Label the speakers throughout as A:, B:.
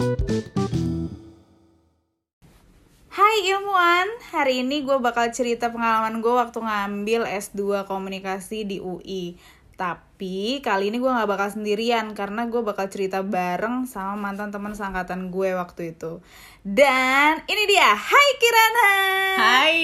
A: Hai ilmuwan, hari ini gue bakal cerita pengalaman gue waktu ngambil S2 komunikasi di UI Tapi kali ini gue gak bakal sendirian karena gue bakal cerita bareng sama mantan teman seangkatan gue waktu itu. Dan ini dia, hai Kirana!
B: Hai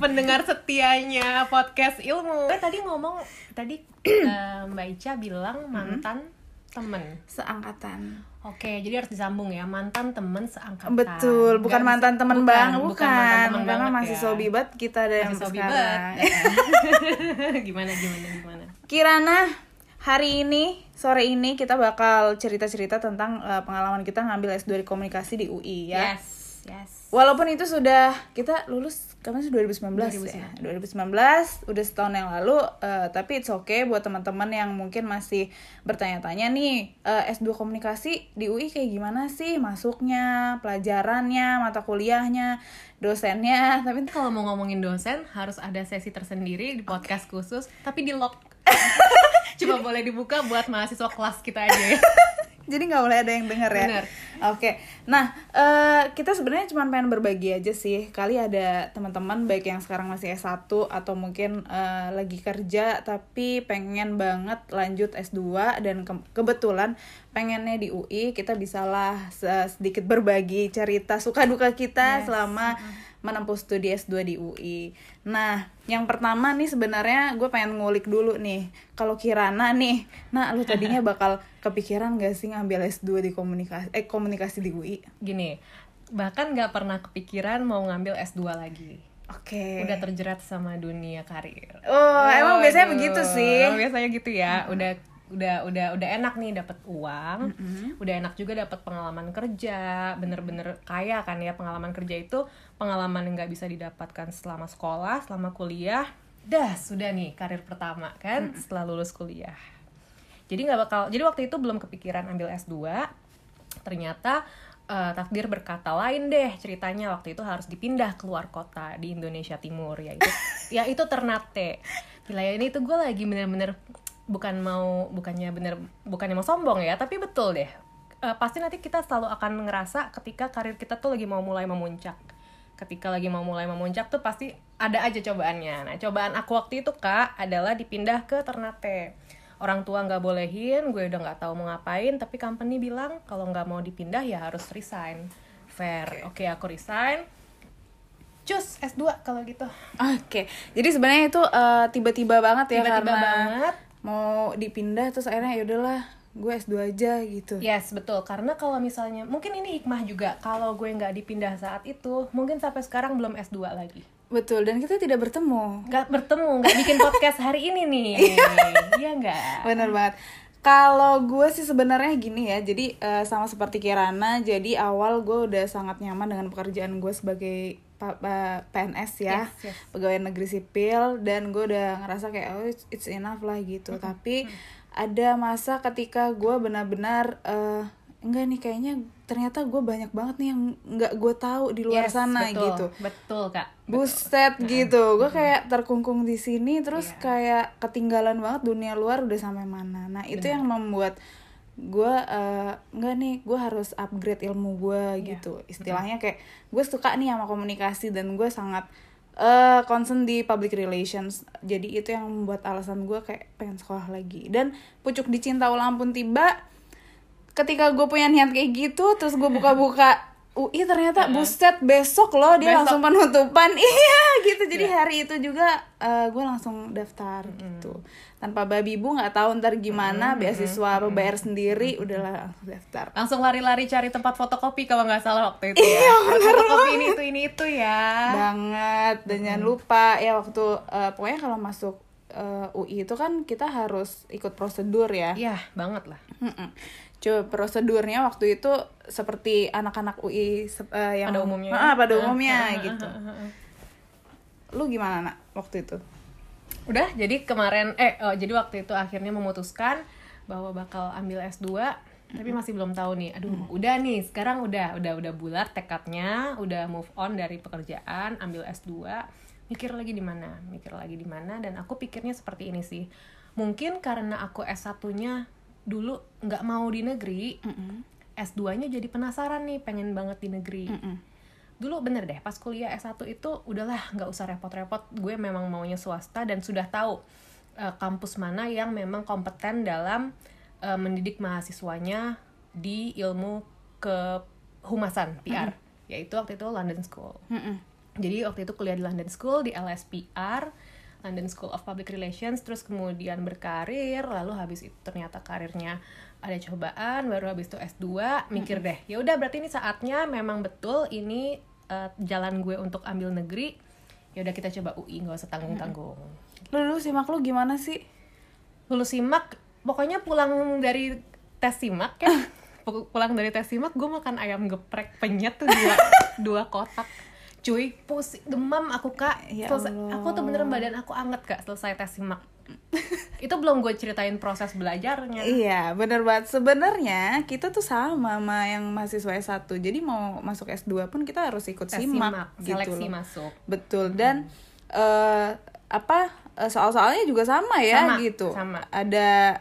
B: pendengar setianya podcast ilmu. Eh tadi ngomong tadi eh, Mbak Ica bilang mantan temen.
A: Seangkatan
B: Oke, jadi harus disambung ya mantan temen seangkatan.
A: Betul, bukan
B: Nggak
A: mantan teman
B: bukan,
A: bang,
B: bukan
A: bukan,
B: mantan
A: karena
B: banget
A: masih
B: ya.
A: sobi banget kita ada yang sekarang.
B: gimana gimana gimana?
A: Kirana, hari ini sore ini kita bakal cerita-cerita tentang eh, pengalaman kita ngambil S2 di komunikasi di UI ya.
B: Yes, yes.
A: Walaupun itu sudah kita lulus kapan sih 2019, ya. 2019 udah setahun yang lalu eh, tapi it's okay buat teman-teman yang mungkin masih bertanya-tanya nih eh, S2 komunikasi di UI kayak gimana sih masuknya, pelajarannya, mata kuliahnya, dosennya. Tapi
B: Kalau mau ngomongin dosen harus ada sesi tersendiri di podcast khusus, tapi di lock. Cuma boleh dibuka buat mahasiswa kelas kita aja ya.
A: jadi nggak boleh ada yang denger ya.
B: Bener.
A: Oke, nah eh, kita sebenarnya cuma pengen berbagi aja sih. Kali ada teman-teman baik yang sekarang masih S1 atau mungkin eh, lagi kerja tapi pengen banget lanjut S2 dan ke- kebetulan pengennya di UI kita bisalah se- sedikit berbagi cerita suka duka kita selama menempuh studi S2 di UI. Nah, yang pertama nih sebenarnya gue pengen ngulik dulu nih. Kalau Kirana nih, nah lu tadinya bakal kepikiran gak sih ngambil S2 di komunikasi eh komunikasi di UI?
B: Gini, bahkan nggak pernah kepikiran mau ngambil S2 lagi.
A: Oke.
B: Udah terjerat sama dunia karir.
A: Oh, emang biasanya
B: Waduh,
A: begitu sih.
B: emang biasanya gitu ya. Udah udah udah udah enak nih dapat uang. Udah enak juga dapat pengalaman kerja. Bener-bener kaya kan ya pengalaman kerja itu pengalaman yang nggak bisa didapatkan selama sekolah, selama kuliah. Dah, sudah nih karir pertama kan setelah lulus kuliah. Jadi nggak bakal jadi waktu itu belum kepikiran ambil S2. Ternyata eh, takdir berkata lain deh ceritanya waktu itu harus dipindah keluar kota di Indonesia Timur yaitu ya itu Ternate wilayah ini tuh gue lagi bener-bener bukan mau bukannya bener bukannya mau sombong ya tapi betul deh. Eh, pasti nanti kita selalu akan ngerasa ketika karir kita tuh lagi mau mulai memuncak. Ketika lagi mau mulai memuncak tuh pasti ada aja cobaannya. Nah cobaan aku waktu itu kak adalah dipindah ke Ternate. Orang tua nggak bolehin gue udah nggak tahu mau ngapain tapi company bilang kalau nggak mau dipindah ya harus resign. Fair. Oke. Aku resign. Cus S2 kalau gitu.
A: Oke. Jadi sebenarnya itu eh, tiba-tiba banget ya
B: Tiba-tiba
A: karena
B: banget.
A: Mau dipindah terus akhirnya ya udahlah gue S2 aja gitu.
B: Yes, betul. Karena kalau misalnya, mungkin ini hikmah juga. Kalau gue nggak dipindah saat itu, mungkin sampai sekarang belum S2 lagi.
A: Betul, dan kita tidak bertemu.
B: Nggak bertemu, nggak bikin podcast hari ini nih. Iya nggak?
A: Bener banget. Kalau gue sih sebenarnya gini ya, jadi eh, sama seperti Kirana, jadi awal gue udah sangat nyaman dengan pekerjaan gue sebagai PNS ya,
B: Yes, yes.
A: pegawai negeri sipil, dan gue udah ngerasa kayak oh it's, it's enough lah gitu. Tapi ada masa ketika gue benar-benar eh, enggak nih kayaknya ternyata gue banyak banget nih yang nggak gue tahu di luar
B: Yes,
A: sana
B: betul.
A: gitu.
B: Betul, Kak.
A: Buset gitu, gue kayak terkungkung di sini terus
B: Iya.
A: kayak ketinggalan banget dunia luar udah sampai mana. Nah itu yang membuat gue eh, nggak nih gue harus upgrade ilmu gue
B: Iya.
A: gitu. Istilahnya kayak gue suka nih sama komunikasi dan gue sangat eh concern di public relations. Jadi itu yang membuat alasan gue kayak pengen sekolah lagi. Dan pucuk dicinta ulang pun tiba ketika gue punya niat kayak gitu terus gue buka-buka UI ternyata buset besok loh dia
B: Besok.
A: langsung penutupan. Iya gitu. Jadi hari itu juga eh, gue langsung daftar gitu. Tanpa babi bu nggak tahu ntar gimana beasiswa apa bayar sendiri udahlah langsung daftar.
B: Langsung lari-lari cari tempat fotokopi kalau nggak salah waktu itu ya. fotokopi ini itu ini itu ya.
A: banget. Dan jangan lupa ya waktu eh, pokoknya kalau masuk eh, UI itu kan kita harus ikut prosedur ya.
B: Iya, banget lah.
A: Mm-mm. Coba prosedurnya waktu itu seperti anak-anak UI se- eh, yang
B: Pada umumnya.
A: Ah, pada
B: Ah,
A: umumnya
B: ah, ah,
A: gitu. Lu gimana nak waktu itu?
B: Udah, jadi kemarin eh oh, jadi waktu itu akhirnya memutuskan bahwa bakal ambil S2 tapi masih belum tahu nih. Aduh, udah nih, sekarang udah udah udah bulat tekadnya, udah move on dari pekerjaan, ambil S2, mikir lagi di mana, mikir lagi di mana dan aku pikirnya seperti ini sih. Mungkin karena aku S1-nya dulu nggak mau di negeri, S2-nya jadi penasaran nih pengen banget di negeri.
A: Mm-mm.
B: dulu bener deh pas kuliah S1 itu udahlah nggak usah repot-repot. Gue memang maunya swasta dan sudah tahu eh, kampus mana yang memang kompeten dalam eh, mendidik mahasiswanya di ilmu kehumasan PR yaitu waktu itu London School.
A: Mm-mm.
B: jadi waktu itu kuliah di London School di LSPR London School of Public Relations terus kemudian berkarir lalu habis itu ternyata karirnya ada cobaan baru habis itu S2 mikir deh ya udah berarti ini saatnya memang betul ini eh, jalan gue untuk ambil negeri ya udah kita coba UI nggak usah tanggung tanggung
A: Lu dulu simak lu gimana sih?
B: lulus simak pokoknya pulang dari tes simak ya. Pu- pulang dari tes simak gue makan ayam geprek penyet tuh dua dua kotak cuy pusing demam aku kak
A: Ya
B: Selesai-
A: Allah.
B: aku tuh beneran badan aku anget kak selesai tes simak itu belum gue ceritain proses belajarnya
A: Iya, bener banget. Sebenarnya kita tuh sama sama yang mahasiswa S1. Jadi mau masuk S2 pun kita harus ikut
B: tes
A: simak,
B: simak
A: gitu
B: seleksi
A: loh.
B: masuk
A: Betul. Dan eh apa eh, soal-soalnya juga sama ya
B: Sama,
A: gitu.
B: sama.
A: Ada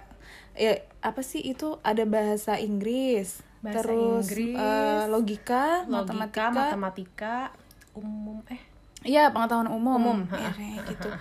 A: ya apa sih itu? Ada bahasa Inggris,
B: Bahasa
A: terus
B: Inggris,
A: eh, logika,
B: logika
A: matematika.
B: matematika umum eh
A: Iya, pengetahuan umum.
B: Umum,
A: Iya, kayak gitu.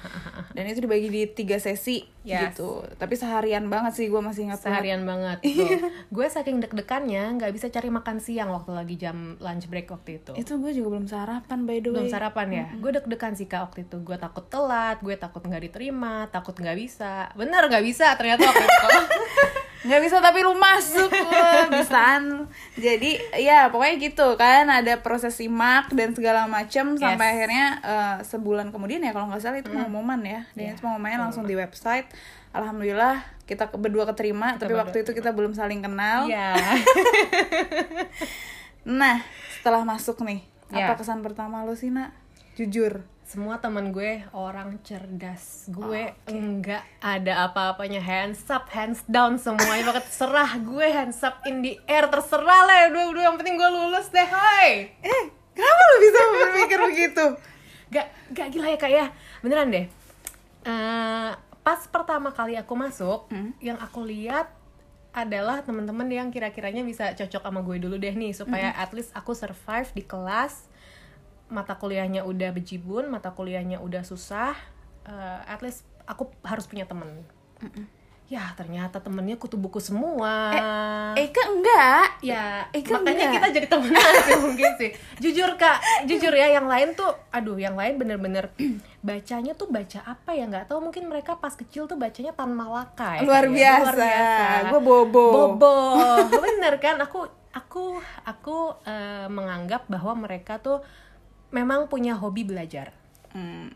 A: Dan itu dibagi di tiga sesi
B: Yes.
A: gitu. Tapi seharian banget sih gue masih ingat
B: seharian banget tuh. gue saking deg-degannya nggak bisa cari makan siang waktu lagi jam lunch break waktu itu
A: Itu gue juga belum sarapan by the way.
B: belum sarapan ya gue deg-degan sih kak waktu itu gue takut telat gue takut nggak diterima takut nggak bisa bener nggak bisa ternyata waktu itu
A: nggak bisa tapi lu masuk bisaan. Jadi ya pokoknya gitu kan ada proses simak dan segala macem sampai akhirnya eh, sebulan kemudian ya kalau nggak salah itu pengumuman ya. Dan
B: Iya,
A: itu pengumumannya langsung di website. Alhamdulillah kita berdua keterima tapi
B: berdua
A: waktu itu kita belum saling kenal.
B: Iya.
A: Nah setelah masuk nih
B: Ya.
A: apa kesan pertama lu sih nak? Jujur
B: semua temen gue orang cerdas. Gue enggak ada apa-apanya. Hands up hands down semuanya banget serah gue hands up in the air. Terserah lah ya dua dua yang penting gue lulus deh. Hai.
A: Eh kenapa lu bisa berpikir begitu?
B: Gak gak gila ya kak ya? Beneran deh. Eh, pas pertama kali aku masuk yang aku lihat adalah teman-teman yang kira-kiranya bisa cocok sama gue dulu deh nih supaya at least aku survive di kelas mata kuliahnya udah bejibun mata kuliahnya udah susah eh, at least aku harus punya temen. Ya ternyata temennya kutu buku semua.
A: Eka enggak?
B: Ya
A: Eh, kan
B: makanya
A: enggak.
B: kita jadi temenan sih mungkin sih. Jujur kak jujur ya yang lain tuh aduh yang lain bener-bener bacanya tuh baca apa ya? Nggak tahu mungkin mereka pas kecil tuh bacanya tan malaka ya
A: luar
B: kayaknya.
A: biasa, gue bobo.
B: Bobo. Bener kan? Aku aku aku eh, menganggap bahwa mereka tuh memang punya hobi belajar
A: Hmm,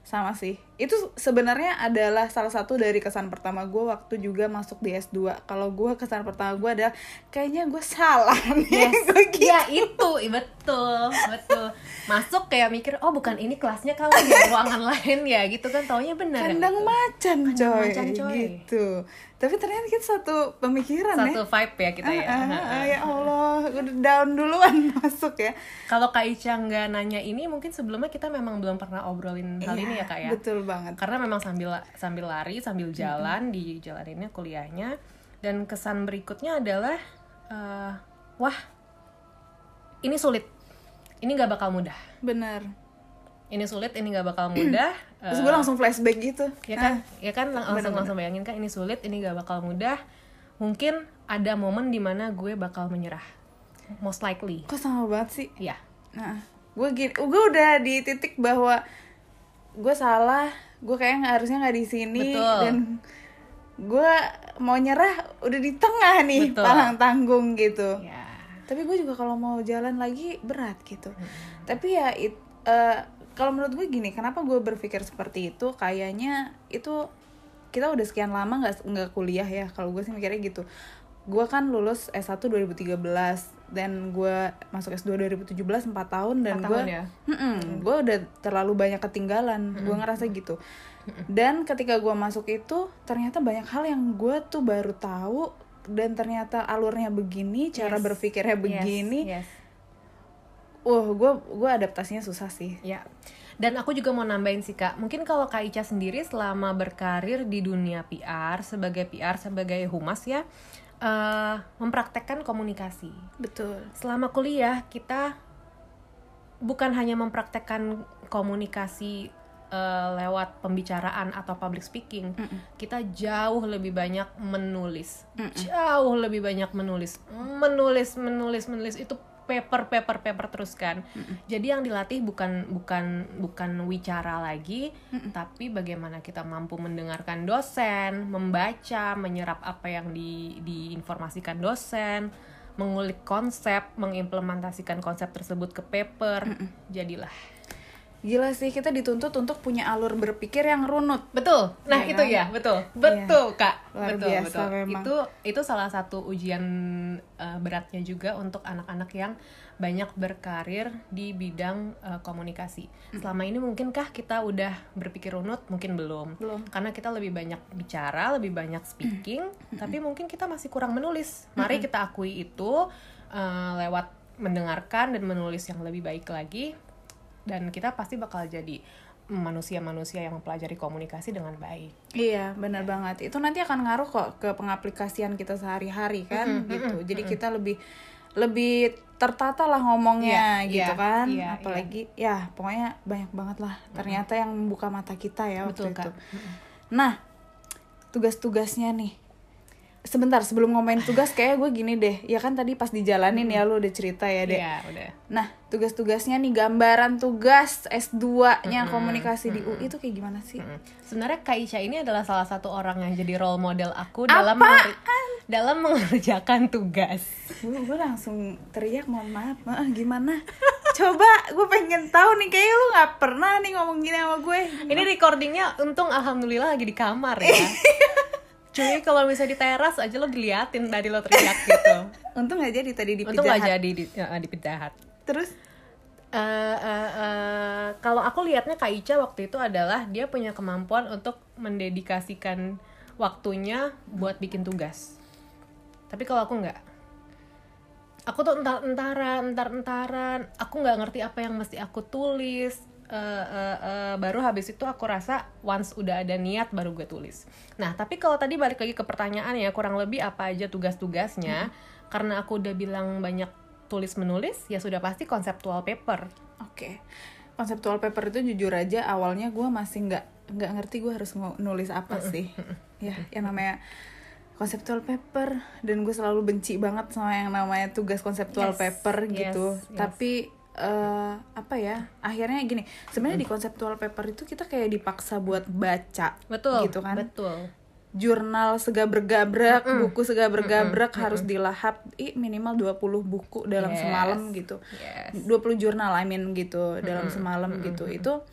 A: sama sih. Itu sebenarnya adalah salah satu dari kesan pertama gue waktu juga masuk di S2. Kalau gue kesan pertama gue adalah kayaknya gue salah nih.
B: Yes,
A: Gua gitu.
B: ya itu, i- betul, betul. Masuk kayak mikir, oh bukan ini kelasnya kali ya, ruangan lain ya, gitu kan, taunya benar. ya,
A: Kandang
B: gitu.
A: macan
B: Kandang
A: coy,
B: macan, coy.
A: gitu. Tapi ternyata kita satu pemikiran
B: Satu
A: ya.
B: vibe ya kita ya.
A: Ah, ah, ah, ya Allah, udah down duluan masuk ya.
B: Kalau Kak Ica nggak nanya ini, mungkin sebelumnya kita memang belum pernah obrolin hal ini ya kak ya.
A: Betul banget.
B: Karena memang sambil sambil lari, sambil jalan di jalan ini kuliahnya, dan kesan berikutnya adalah, eh, wah, ini sulit, ini nggak bakal mudah.
A: Bener.
B: Ini sulit, ini nggak bakal mudah.
A: Terus
B: Eh,
A: gue langsung flashback gitu.
B: ya kan ya kan lang- langsung langsung bayangin kan ini sulit ini gak bakal mudah mungkin ada momen di mana gue bakal menyerah most likely
A: Kok sama banget sih?
B: ya
A: Nah, gue gini, gue udah di titik bahwa gue salah, gue kayak harusnya nggak di sini
B: Betul.
A: dan gue mau nyerah udah di tengah nih
B: Betul.
A: palang tanggung gitu.
B: ya
A: Tapi gue juga kalau mau jalan lagi berat gitu. Tapi ya it, eh, kalau menurut gue gini, kenapa gue berpikir seperti itu? Kayaknya itu kita udah sekian lama nggak nggak kuliah ya. Kalau gue sih mikirnya gitu. Gue kan lulus S1 2013 dan gue masuk S2 2017 4 tahun dan gue
B: ya?
A: gue udah terlalu banyak ketinggalan. Gue ngerasa gitu. Dan ketika gue masuk itu ternyata banyak hal yang gue tuh baru tahu dan ternyata alurnya begini, cara
B: Yes.
A: berpikirnya begini.
B: yes, yes.
A: Wah, gue gue adaptasinya susah sih.
B: ya dan aku juga mau nambahin sih kak mungkin kalau kak Ica sendiri selama berkarir di dunia PR sebagai PR sebagai humas ya eh, mempraktekkan komunikasi.
A: betul.
B: Selama kuliah kita bukan hanya mempraktekkan komunikasi eh, lewat pembicaraan atau public speaking, kita jauh lebih banyak menulis, jauh lebih banyak menulis, menulis, menulis, menulis itu paper, paper, paper terus kan. Jadi yang dilatih bukan bukan bukan wicara lagi, tapi bagaimana kita mampu mendengarkan dosen, membaca, menyerap apa yang di diinformasikan dosen, mengulik konsep, mengimplementasikan konsep tersebut ke paper, jadilah.
A: Gila sih kita dituntut untuk punya alur berpikir yang runut
B: Betul. Nah,
A: Iya
B: itu
A: kan?
B: ya, betul. Betul, Kak.
A: Luar
B: betul,
A: biasa
B: betul.
A: memang.
B: Itu itu salah satu ujian eh, beratnya juga untuk anak-anak yang banyak berkarir di bidang eh, komunikasi. Selama ini mungkinkah kita udah berpikir runut? Mungkin belum.
A: Belum.
B: Karena kita lebih banyak bicara, lebih banyak speaking, tapi mungkin kita masih kurang menulis. Mari kita akui itu eh, lewat mendengarkan dan menulis yang lebih baik lagi dan kita pasti bakal jadi manusia-manusia yang mempelajari komunikasi dengan baik.
A: Iya, benar banget. Itu nanti akan ngaruh kok ke pengaplikasian kita sehari-hari kan, gitu. Jadi kita lebih lebih tertata lah ngomongnya
B: Iya,
A: gitu
B: iya,
A: kan.
B: iya,
A: Apalagi ya pokoknya banyak banget lah. Ternyata yang membuka mata kita ya waktu
B: Betul,
A: itu.
B: Kak.
A: Nah, tugas-tugasnya nih. Sebentar sebelum ngomongin tugas kayak gue gini deh. Ya kan tadi pas dijalanin ya lu udah cerita ya, Dek.
B: Iya, udah.
A: Nah, tugas-tugasnya nih gambaran tugas S2-nya komunikasi di UI itu kayak gimana sih?
B: Mm. Sebenarnya Kak Ica ini adalah salah satu orang yang jadi role model aku dalam mengerja- dalam mengerjakan tugas.
A: gue gue langsung teriak mohon maaf Maaf, gimana coba gue pengen tahu nih kayak lu nggak pernah nih ngomong gini sama gue
B: Ini recordingnya untung alhamdulillah lagi di kamar ya. Cuy kalau misalnya di teras aja lo diliatin tadi lo teriak gitu.
A: untung nggak jadi tadi di
B: Untung gak
A: Hut.
B: jadi di, ya, di
A: terus
B: Eh, eh, eh, kalau aku lihatnya Kak Ica waktu itu adalah dia punya kemampuan untuk mendedikasikan waktunya buat bikin tugas. Tapi kalau aku nggak, aku tuh entar entaran, entar entaran, aku nggak ngerti apa yang mesti aku tulis. Eh, eh, baru habis itu aku rasa once udah ada niat baru gue tulis. Nah tapi kalau tadi balik lagi ke pertanyaan ya kurang lebih apa aja tugas-tugasnya, karena aku udah bilang banyak tulis menulis ya sudah pasti konseptual paper.
A: oke. Konseptual paper itu jujur aja awalnya gue masih nggak nggak ngerti gue harus nulis apa sih. Ya yang namanya konseptual paper dan gue selalu benci banget sama yang namanya tugas konseptual
B: Yes,
A: paper
B: yes,
A: gitu
B: yes.
A: tapi eh, apa ya akhirnya gini sebenarnya di konseptual paper itu kita kayak dipaksa buat baca
B: Betul.
A: gitu kan
B: Betul.
A: jurnal segabrak-gabrak, buku segabrak-gabrak harus dilahap ih minimal 20 buku dalam
B: Yes.
A: semalam gitu.
B: Yes.
A: 20 jurnal I mean gitu dalam semalam gitu. Itu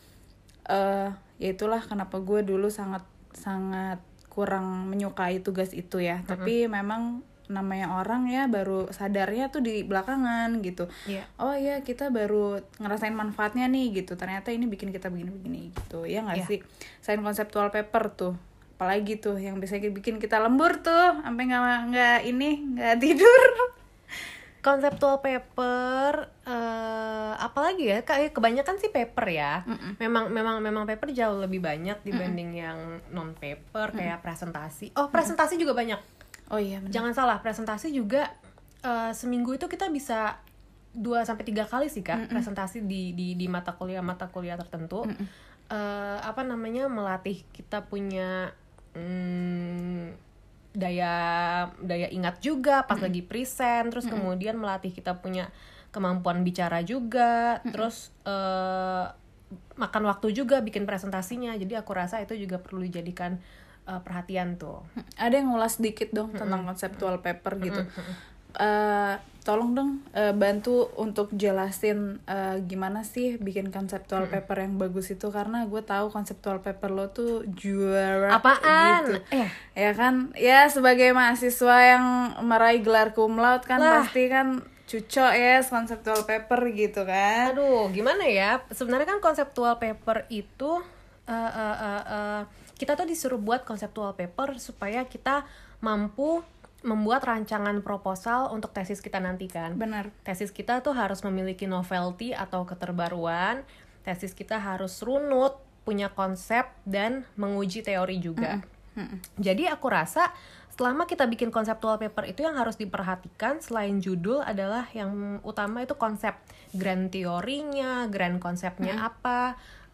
A: eh ya itulah kenapa gue dulu sangat sangat kurang menyukai tugas itu ya. Tapi memang namanya orang ya baru sadarnya tuh di belakangan gitu.
B: Iya.
A: Oh ya kita baru ngerasain manfaatnya nih gitu. Ternyata ini bikin kita begini-begini gitu. Ya nggak
B: Iya.
A: sih? Selain konseptual paper tuh apalagi tuh yang bisa bikin kita lembur tuh sampai nggak nggak ini nggak tidur
B: Konseptual paper eh apalagi ya kayak kebanyakan sih paper ya. Memang memang memang paper jauh lebih banyak dibanding yang non paper kayak presentasi. Oh, presentasi juga banyak.
A: Oh iya benar.
B: Jangan salah, presentasi juga eh, seminggu itu kita bisa 2 sampai tiga kali sih Kak presentasi di di di mata kuliah mata kuliah tertentu. Eh, apa namanya melatih kita punya mm, daya daya ingat juga pas lagi present, terus kemudian melatih kita punya kemampuan bicara juga, terus eh, makan waktu juga bikin presentasinya. Jadi aku rasa itu juga perlu dijadikan eh, perhatian tuh.
A: ada yang ngulas dikit dong tentang konseptual paper gitu Eh, tolong dong eh, bantu untuk jelasin eh, gimana sih bikin konseptual paper yang bagus itu karena gue tahu konseptual paper lo tuh juara
B: Apaan?
A: gitu
B: Eh.
A: ya kan ya sebagai mahasiswa yang meraih gelar cum laude kan
B: Lah.
A: pasti kan cucok ya konseptual paper gitu kan
B: Aduh, gimana ya? Sebenarnya kan konseptual paper itu eh, eh, eh, eh, kita tuh disuruh buat konseptual paper supaya kita mampu membuat rancangan proposal untuk tesis kita nanti kan.
A: benar
B: Tesis kita tuh harus memiliki novelty atau keterbaruan. Tesis kita harus runut, punya konsep dan menguji teori juga. Jadi aku rasa selama kita bikin konseptual paper itu yang harus diperhatikan selain judul adalah yang utama itu konsep grand teorinya, grand konsepnya
A: Hmm.
B: apa,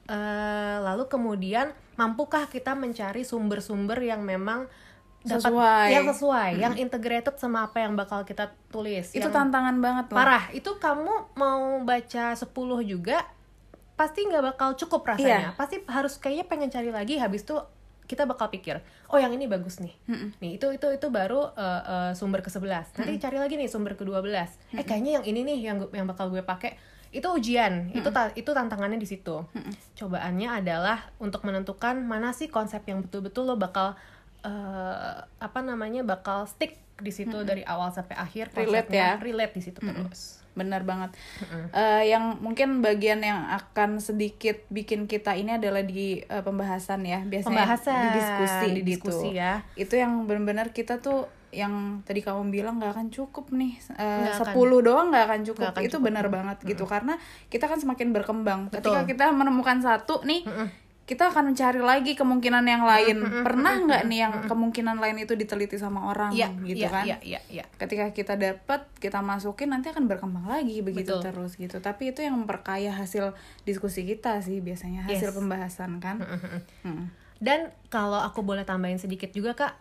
B: eh, lalu kemudian mampukah kita mencari sumber-sumber yang memang dapat
A: Sesuai.
B: yang sesuai, yang integrated sama apa yang bakal kita tulis.
A: itu tantangan banget loh
B: parah. Itu kamu mau baca 10 juga pasti nggak bakal cukup rasanya.
A: Iya.
B: Pasti harus kayaknya pengen cari lagi habis itu kita bakal pikir, oh yang ini bagus nih. Nih, itu itu itu baru uh, uh, sumber ke-11. Nanti cari lagi nih sumber ke-12. Eh kayaknya yang ini nih yang yang bakal gue pakai itu ujian. Itu ta- itu tantangannya di situ. Cobaannya adalah untuk menentukan mana sih konsep yang betul-betul lo bakal uh, apa namanya bakal stick di situ dari awal sampai akhir
A: Relate ya.
B: relate di situ terus.
A: Benar banget Eh, yang mungkin bagian yang akan sedikit bikin kita ini adalah di eh, pembahasan ya biasanya
B: Pembahasan,
A: di diskusi
B: di diskusi
A: gitu.
B: ya.
A: itu yang benar-benar kita tuh yang tadi kamu bilang nggak akan cukup nih Eh. 10 doang nggak akan cukup
B: Nggak akan
A: itu
B: cukup.
A: benar banget gitu karena kita kan semakin berkembang ketika
B: Betul.
A: kita menemukan satu nih kita akan mencari lagi kemungkinan yang lain pernah nggak nih yang kemungkinan lain itu diteliti sama orang
B: Iya,
A: gitu
B: iya,
A: kan
B: iya, iya, iya.
A: ketika kita dapat kita masukin nanti akan berkembang lagi begitu
B: Betul.
A: terus gitu tapi itu yang memperkaya hasil diskusi kita sih biasanya hasil
B: Yes.
A: pembahasan kan Hmm.
B: Dan kalau aku boleh tambahin sedikit juga Kak,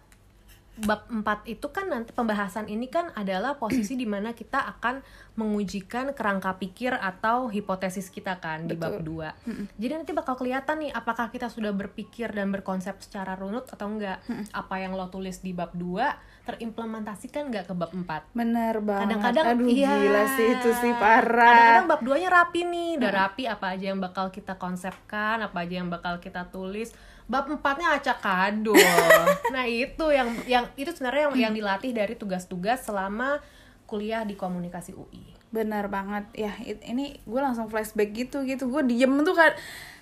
B: bab 4 itu kan nanti pembahasan ini kan adalah posisi di mana kita akan mengujikan kerangka pikir atau hipotesis kita kan di bab 2. Jadi nanti bakal kelihatan nih apakah kita sudah berpikir dan berkonsep secara runut atau enggak. Apa yang lo tulis di bab 2 terimplementasikan nggak ke bab 4.
A: bener banget.
B: Kadang-kadang
A: aduh
B: iya.
A: gila sih itu sih parah.
B: Kadang-kadang bab 2 nya rapi nih. Udah rapi apa aja yang bakal kita konsepkan apa aja yang bakal kita tulis. Bab 4 nya acak kado nah itu yang yang itu sebenarnya yang yang dilatih dari tugas-tugas selama kuliah di komunikasi UI
A: bener banget. Ya it- ini gue langsung flashback gitu gitu. Gue diem tuh kan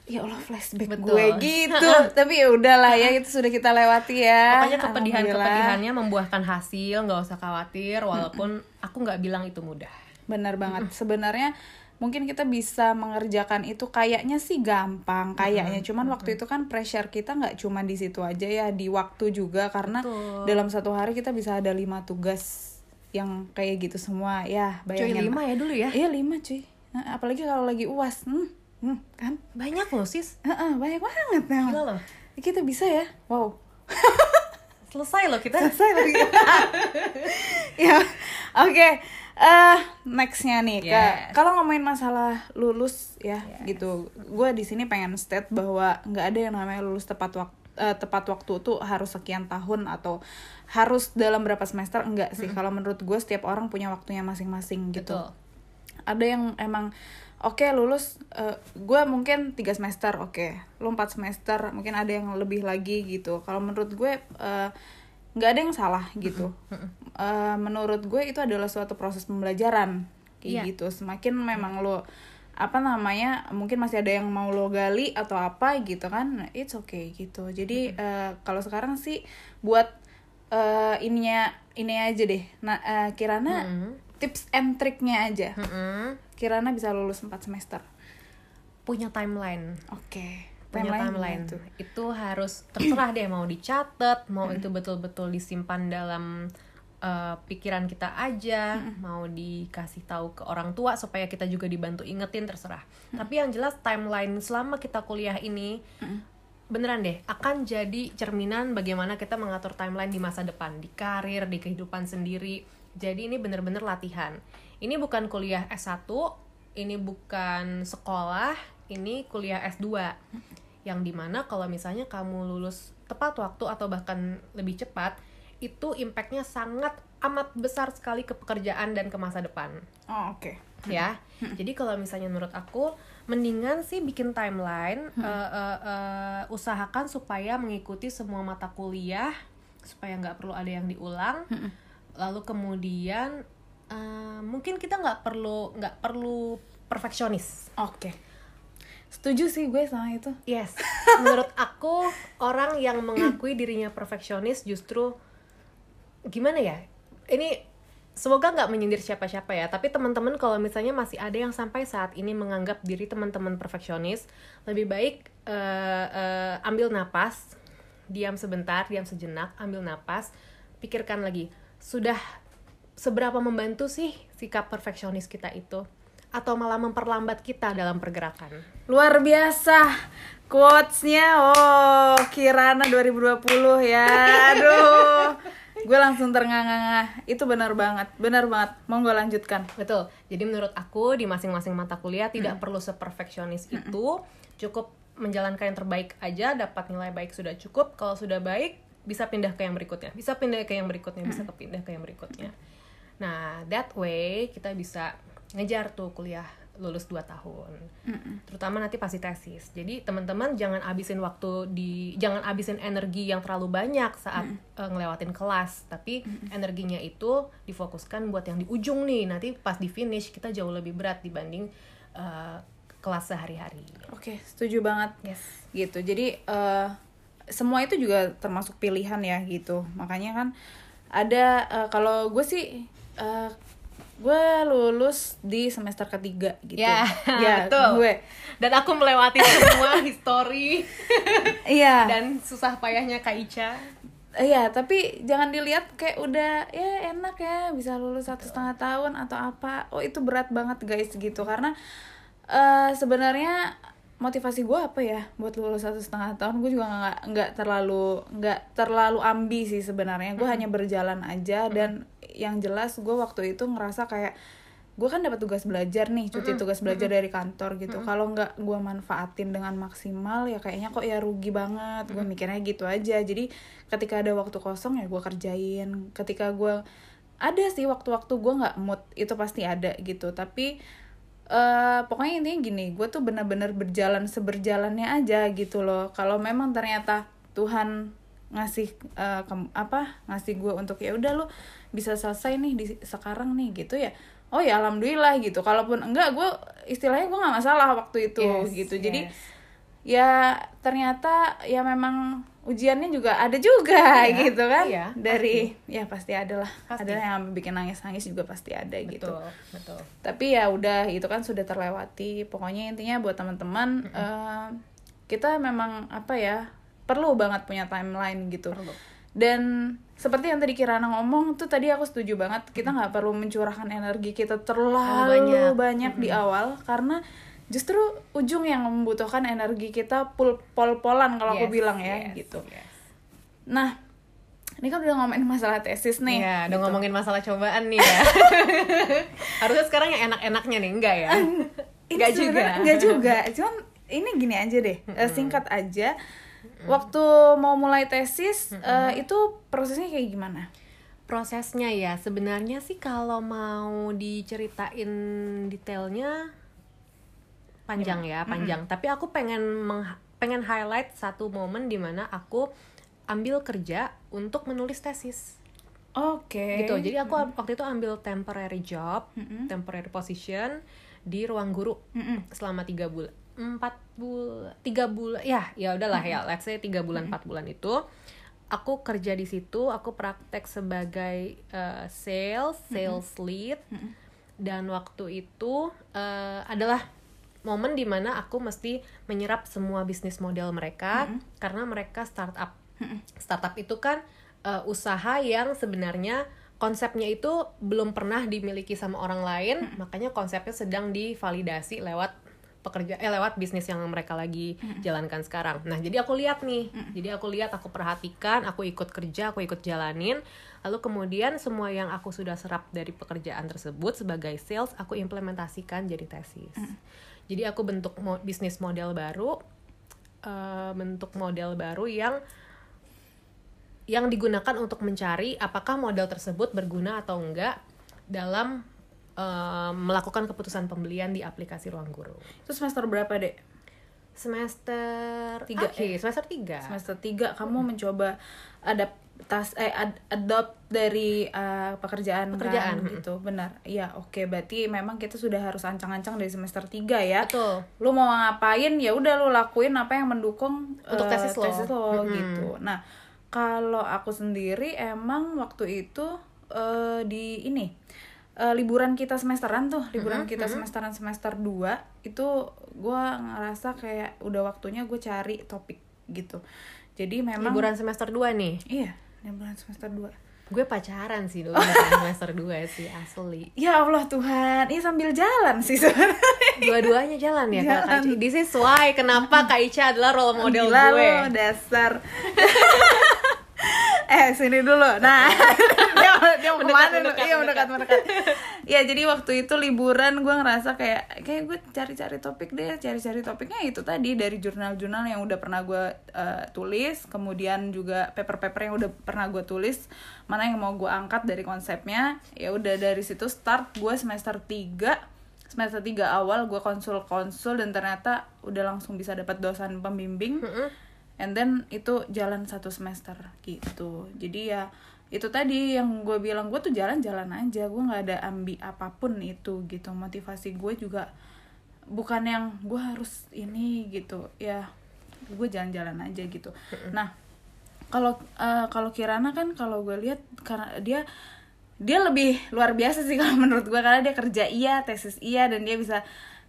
A: ya Allah flashback
B: Betul.
A: gue gitu tapi ya udahlah ya itu sudah kita lewati ya.
B: Pokoknya kepedihan kepedihannya membuahkan hasil nggak usah khawatir walaupun aku nggak bilang itu mudah.
A: Benar banget. Sebenarnya mungkin kita bisa mengerjakan itu kayaknya sih gampang kayaknya. Cuman waktu itu kan pressure kita nggak cuma di situ aja ya di waktu juga. Karena
B: Betul.
A: dalam satu hari kita bisa ada lima tugas yang kayak gitu semua. Ya
B: cuy
A: bayangin.
B: lima ya dulu ya?
A: Iya lima cuy. Nah, apalagi kalau lagi uas. Hmm, hmm, kan?
B: Banyak loh sis.
A: Heeh, banyak banget memang.
B: Gila loh.
A: Kita bisa ya? Wow.
B: Selesai loh kita.
A: Selesai lagi. Ya oke. Eh nextnya nih Kak.
B: Yes.
A: kalau ngomongin masalah lulus ya gitu. Gue di sini pengen state bahwa nggak ada yang namanya lulus tepat waktu tepat waktu tuh harus sekian tahun atau harus dalam berapa semester? Enggak sih. Kalau menurut gue setiap orang punya waktunya masing-masing gitu.
B: Betul.
A: Ada yang emang oke lulus gue mungkin tiga semester oke. Lu empat semester mungkin ada yang lebih lagi gitu. Kalau menurut gue eh, nggak ada yang salah gitu. Eh, menurut gue itu adalah suatu proses pembelajaran kayak
B: Iya.
A: gitu. Semakin memang lo apa namanya mungkin masih ada yang mau lo gali atau apa gitu kan it's okay gitu jadi eh, kalau sekarang sih buat eh, ininya ini aja deh nah eh, Kirana tips and triknya aja
B: Mm-mm.
A: Kirana bisa lulus 4 semester.
B: punya timeline
A: Oke.
B: punya timeline,
A: gimana tuh?
B: itu harus terserah deh mau dicatat mau itu betul-betul disimpan dalam uh, pikiran kita aja mau dikasih tahu ke orang tua supaya kita juga dibantu ingetin terserah. Tapi yang jelas timeline selama kita kuliah ini beneran deh akan jadi cerminan bagaimana kita mengatur timeline di masa depan di karir di kehidupan sendiri. Jadi ini bener-bener latihan. Ini bukan kuliah S1 ini bukan sekolah ini kuliah S2 yang di mana kalau misalnya kamu lulus tepat waktu atau bahkan lebih cepat itu impactnya sangat amat besar sekali ke pekerjaan dan ke masa depan.
A: Oh, oke.
B: ya. Jadi kalau misalnya menurut aku mendingan sih bikin timeline eh, eh, eh, usahakan supaya mengikuti semua mata kuliah supaya nggak perlu ada yang diulang. Lalu kemudian eh, mungkin kita nggak perlu nggak perlu perfeksionis.
A: Oke. Setuju sih gue sama itu.
B: yes. Menurut aku orang yang mengakui dirinya perfeksionis justru gimana ya ini semoga nggak menyindir siapa-siapa ya tapi teman-teman kalau misalnya masih ada yang sampai saat ini menganggap diri teman-teman perfeksionis lebih baik eh, eh, ambil napas diam sebentar diam sejenak ambil napas pikirkan lagi sudah seberapa membantu sih sikap perfeksionis kita itu atau malah memperlambat kita dalam pergerakan
A: Luar biasa quotesnya. Oh, Kirana 2020 ya. Aduh. Gue langsung ternganga-nganga. Itu benar banget. Benar banget. Mau gue lanjutkan.
B: Betul. Jadi menurut aku di masing-masing mata kuliah tidak perlu seperfeksionis itu, cukup menjalankan yang terbaik aja, dapat nilai baik sudah cukup. Kalau sudah baik, bisa pindah ke yang berikutnya. Bisa pindah ke yang berikutnya, bisa kepindah ke yang berikutnya. Nah, that way kita bisa ngejar tuh kuliah lulus 2 tahun. Terutama nanti pasti tesis. Jadi teman-teman jangan abisin waktu di jangan abisin energi yang terlalu banyak saat eh, ngelewatin kelas, tapi energinya itu difokuskan buat yang di ujung nih. Nanti pas di finish kita jauh lebih berat dibanding eh, kelas sehari-hari.
A: Oke, setuju banget.
B: Yes.
A: Gitu. Jadi eh, semua itu juga termasuk pilihan ya gitu. Makanya kan ada eh, kalau gue sih eh, gue lulus di semester ketiga gitu.
B: Ya,
A: ya
B: betul.
A: gue.
B: Dan aku melewati semua history
A: Iya.
B: dan susah payahnya Kak Ica.
A: Iya, tapi jangan dilihat kayak udah ya enak ya bisa lulus satu setengah tahun atau apa. Oh itu berat banget guys gitu karena eh sebenarnya motivasi gue apa ya? Buat lulus satu setengah tahun gue juga nggak nggak terlalu nggak terlalu ambi sih sebenarnya. Gue hanya berjalan aja dan yang jelas gue waktu itu ngerasa kayak gue kan dapat tugas belajar nih cuti tugas belajar dari kantor gitu. Kalau nggak gue manfaatin dengan maksimal ya kayaknya kok ya rugi banget. Gue mikirnya gitu aja. Jadi ketika ada waktu kosong ya gue kerjain. Ketika gue ada sih waktu-waktu gue nggak mood itu pasti ada gitu. Tapi eh pokoknya intinya gini gue tuh bener-bener berjalan seberjalannya aja gitu loh. Kalau memang ternyata Tuhan ngasih eh, kem- apa ngasih gue untuk ya udah lo bisa selesai nih di sekarang nih gitu ya oh ya alhamdulillah gitu. Kalaupun enggak gue istilahnya gue nggak masalah waktu itu
B: Yes,
A: gitu. Jadi
B: yes.
A: ya ternyata ya memang ujiannya juga ada juga
B: Iya,
A: gitu kan?
B: Iya,
A: dari ya pasti ada lah.
B: Pasti.
A: ada yang bikin nangis nangis juga pasti ada gitu.
B: Betul, betul.
A: tapi ya udah itu kan sudah terlewati. Pokoknya intinya buat teman-teman eh, kita memang apa ya perlu banget punya timeline gitu.
B: Perlu.
A: dan seperti yang tadi Kirana ngomong tuh tadi aku setuju banget. Kita nggak perlu mencurahkan energi kita terlalu
B: banyak.
A: banyak, di awal karena justru ujung yang membutuhkan energi kita pul pol-polan kalau aku
B: Yes,
A: bilang ya
B: yes,
A: gitu
B: yes.
A: nah ini kan udah ngomongin masalah tesis nih
B: Iya, udah ngomongin masalah cobaan nih ya. Harusnya sekarang yang enak-enaknya nih, enggak ya? Enggak juga.
A: Enggak juga. Cuman ini gini aja deh. eh, singkat aja. Waktu mau mulai tesis eh, itu prosesnya kayak gimana?
B: Prosesnya ya, sebenarnya sih kalau mau diceritain detailnya panjang ya, panjang. Tapi aku pengen meng- pengen highlight satu momen di mana aku ambil kerja untuk menulis tesis.
A: Oke.
B: gitu. Jadi aku waktu itu ambil temporary job temporary position di ruang guru
A: Mm-mm.
B: selama tiga bulan empat bulan tiga bulan ya ya udahlah ya. Let's say tiga bulan empat bulan itu aku kerja di situ aku praktek sebagai eh, sales sales lead. Dan waktu itu eh, adalah momen di mana aku mesti menyerap semua bisnis model mereka karena mereka startup startup itu kan eh, usaha yang sebenarnya konsepnya itu belum pernah dimiliki sama orang lain makanya konsepnya sedang divalidasi lewat pekerja eh lewat bisnis yang mereka lagi jalankan sekarang. Nah, jadi aku lihat nih. Jadi aku lihat, aku perhatikan, aku ikut kerja, aku ikut jalanin. Lalu kemudian semua yang aku sudah serap dari pekerjaan tersebut sebagai sales, aku implementasikan jadi tesis. Jadi aku bentuk mo- bisnis model baru eh, bentuk model baru yang yang digunakan untuk mencari apakah model tersebut berguna atau enggak dalam eh, melakukan keputusan pembelian di aplikasi ruang guru.
A: Itu semester berapa, Dek?
B: Semester
A: Tiga,
B: akhir, semester 3.
A: Semester 3 kamu mencoba adaptas eh ad- adopt dari eh, pekerjaan,
B: Pekerjaan,
A: kan, gitu. Benar. Iya, oke. Berarti memang kita sudah harus ancang-ancang dari semester 3 ya.
B: Betul.
A: lu mau ngapain ya udah lu lakuin apa yang mendukung
B: Untuk
A: eh,
B: tesis lo.
A: lo gitu nah kalau aku sendiri emang waktu itu eh, di ini eh, liburan kita semesteran tuh liburan kita semesteran semester 2 itu gua ngerasa kayak udah waktunya gue cari topik gitu jadi memang
B: Liburan semester 2 nih.
A: iya liburan semester 2
B: gue pacaran sih dulu semester 2 sih asli.
A: Ya Allah Tuhan ini sambil jalan sih sebenarnya.
B: Dua-duanya jalan ya Kak
A: Jalan.
B: Ica? This is why kenapa Kak Ica adalah role model
A: Gila
B: gue.
A: lo, dasar eh sini dulu. Nah dia dia mau
B: Mendekat,
A: ke mana
B: mendekat,
A: iya mendekat mendekat. ya jadi waktu itu liburan gue ngerasa kayak kayak gue cari-cari topik deh cari-cari topiknya itu tadi dari jurnal-jurnal yang udah pernah gue eh, tulis kemudian juga paper-paper yang udah pernah gue tulis mana yang mau gue angkat dari konsepnya. Ya udah dari situ start gue semester 3 semester 3 awal gue konsul-konsul dan ternyata udah langsung bisa dapat dosen pembimbing and then itu jalan satu semester gitu. Jadi ya itu tadi yang gue bilang gue tuh jalan-jalan aja. Gue nggak ada ambi apa pun itu gitu. Motivasi gue juga bukan yang gue harus ini gitu. Ya gue jalan-jalan aja gitu. Nah kalau eh, kalau Kirana kan kalau gue lihat karena dia dia lebih luar biasa sih kalau menurut gue karena dia kerja iya tesis iya dan dia bisa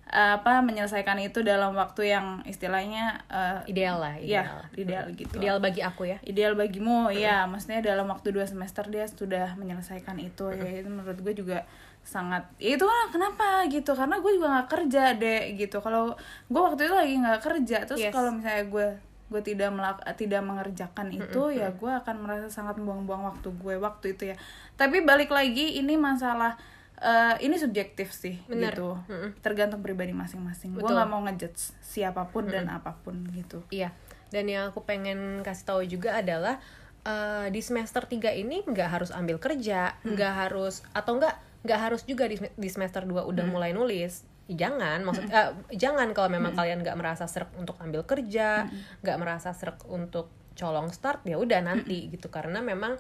A: eh, apa menyelesaikan itu dalam waktu yang istilahnya eh,
B: ideal lah ideal.
A: Iya, ideal gitu.
B: ideal bagi aku ya.
A: Ideal bagimu, ya, maksudnya dalam waktu dua semester dia sudah menyelesaikan itu, ya itu menurut gue juga sangat, ya itu lah kenapa gitu, karena gue juga nggak kerja deh gitu. Kalau gue waktu itu lagi nggak kerja, terus
B: Yes.
A: kalau misalnya gue gue tidak melak tidak mengerjakan itu ya gue akan merasa sangat membuang-buang waktu gue waktu itu ya. Tapi balik lagi ini masalah eh, ini subjektif sih
B: Bener.
A: gitu. Tergantung pribadi masing-masing. Gue nggak mau ngejudge siapa pun dan apa pun gitu.
B: Iya, dan yang aku pengen kasih tahu juga adalah eh, di semester 3 ini nggak harus ambil kerja, nggak harus atau nggak nggak harus juga di, di semester 2 udah mulai nulis. Jangan, maksud eh, jangan kalau memang kalian nggak merasa serak untuk ambil kerja, nggak merasa serak untuk colong start ya udah nanti gitu. Karena memang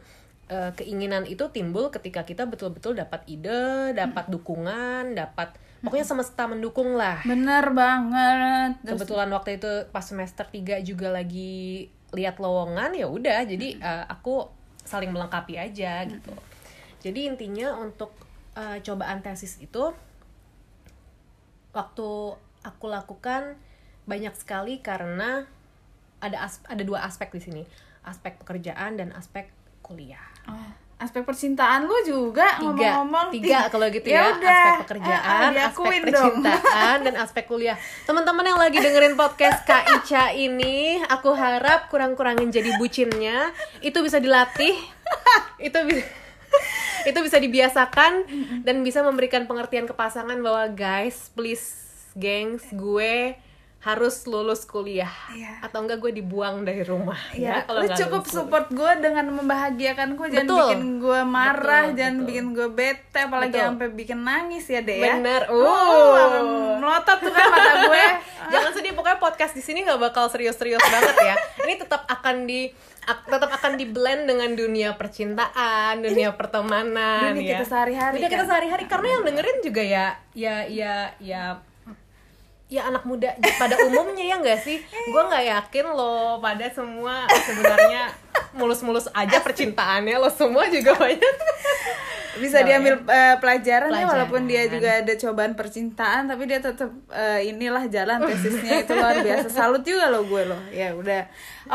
B: eh, keinginan itu timbul ketika kita betul-betul dapat ide, dapat dukungan, dapat pokoknya semesta mendukung lah.
A: Bener banget. Terus-
B: kebetulan waktu itu pas semester 3 juga lagi lihat lowongan ya udah jadi eh, aku saling melengkapi aja gitu. Jadi intinya untuk eh, cobaan tesis itu waktu aku lakukan banyak sekali karena ada as- ada dua aspek di sini. Aspek pekerjaan dan aspek kuliah
A: Oh, aspek percintaan lu juga
B: tiga.
A: ngomong-ngomong.
B: Tiga kalau gitu ya,
A: udah.
B: aspek
A: Eh,
B: pekerjaan
A: eh,
B: aspek
A: dong.
B: percintaan dan aspek kuliah. Teman-teman yang lagi dengerin podcast Kak Ica ini aku harap kurang-kurangin jadi bucinnya. Itu bisa dilatih. Itu bisa itu bisa dibiasakan dan bisa memberikan pengertian ke pasangan bahwa guys please gengs gue harus lulus kuliah
A: Iya.
B: atau enggak gue dibuang dari rumah
A: Ya,
B: kalau
A: lu cukup
B: lulus.
A: support gue dengan membahagiakan gue jangan
B: Betul.
A: bikin gue marah
B: Betul,
A: jangan
B: betul.
A: bikin gue bete apalagi
B: Betul.
A: sampai bikin nangis ya deh ya
B: Bener.
A: uh,
B: Uh.
A: melotot tuh kan mata gue
B: Jangan sedih, pokoknya podcast di sini nggak bakal serius-serius banget ya. Ini tetap akan di tetap akan di blend dengan dunia percintaan, dunia pertemanan
A: dunia
B: ya.
A: kita sehari-hari
B: Dunia kita
A: kan?
B: sehari-hari karena yang dengerin juga ya ya ya ya ya anak muda pada umumnya ya nggak sih? Gue nggak yakin lo pada semua sebenarnya mulus-mulus aja percintaannya lo semua juga banyak.
A: Bisa
B: Nggak,
A: diambil eh, pelajaran, ya
B: Pelajaran.
A: walaupun dia juga ada cobaan percintaan tapi dia tetap eh, inilah jalan tesisnya itu luar biasa. Salut juga lo gue lo ya udah.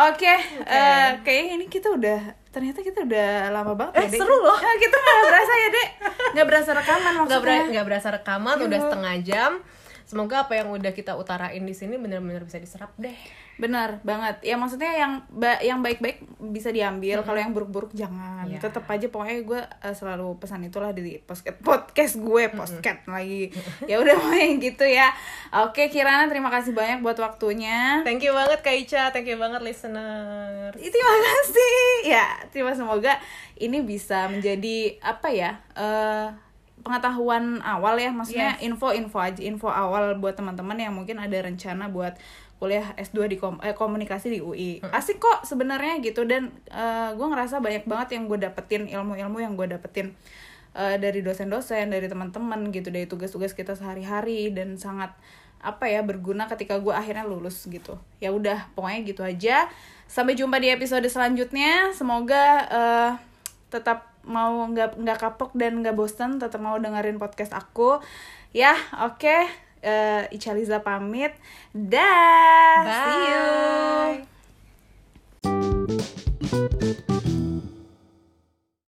A: Oke eh, kayaknya ini kita udah ternyata kita udah lama banget
B: Eh,
A: ya Dek.
B: seru loh.
A: Kita nggak berasa ya dek. Nggak berasa rekaman
B: nggak
A: maksudnya.
B: nggak berasa rekaman
A: Iya.
B: udah setengah jam semoga apa yang udah kita utarain di sini benar-benar bisa diserap deh.
A: Benar banget. Ya maksudnya yang ba- yang baik-baik bisa diambil. Kalau yang buruk-buruk jangan.
B: Iya.
A: tetap aja pokoknya gue eh, selalu pesan itulah di podcast podcast gue podcast lagi. Ya udah pokoknya gitu ya. Oke Kirana terima kasih banyak buat waktunya.
B: Thank you banget Kak Ica. Thank you banget listener
A: terima kasih. Ya terima semoga ini bisa menjadi apa ya eh, pengetahuan awal ya maksudnya info-info aja info awal buat teman-teman yang mungkin ada rencana buat kuliah S2 di kom- eh, komunikasi di UI asik kok sebenarnya gitu dan gue ngerasa banyak banget yang gue dapetin ilmu-ilmu yang gue dapetin eh, dari dosen-dosen dari teman-teman gitu dari tugas-tugas kita sehari-hari dan sangat apa ya berguna ketika gue akhirnya lulus gitu. Ya udah pokoknya gitu aja. Sampai jumpa di episode selanjutnya. Semoga eh, tetap mau nggak nggak kapok dan nggak bosan tetap mau dengerin podcast aku. Ya oke. Eh, Ica Liza pamit. Dah see you.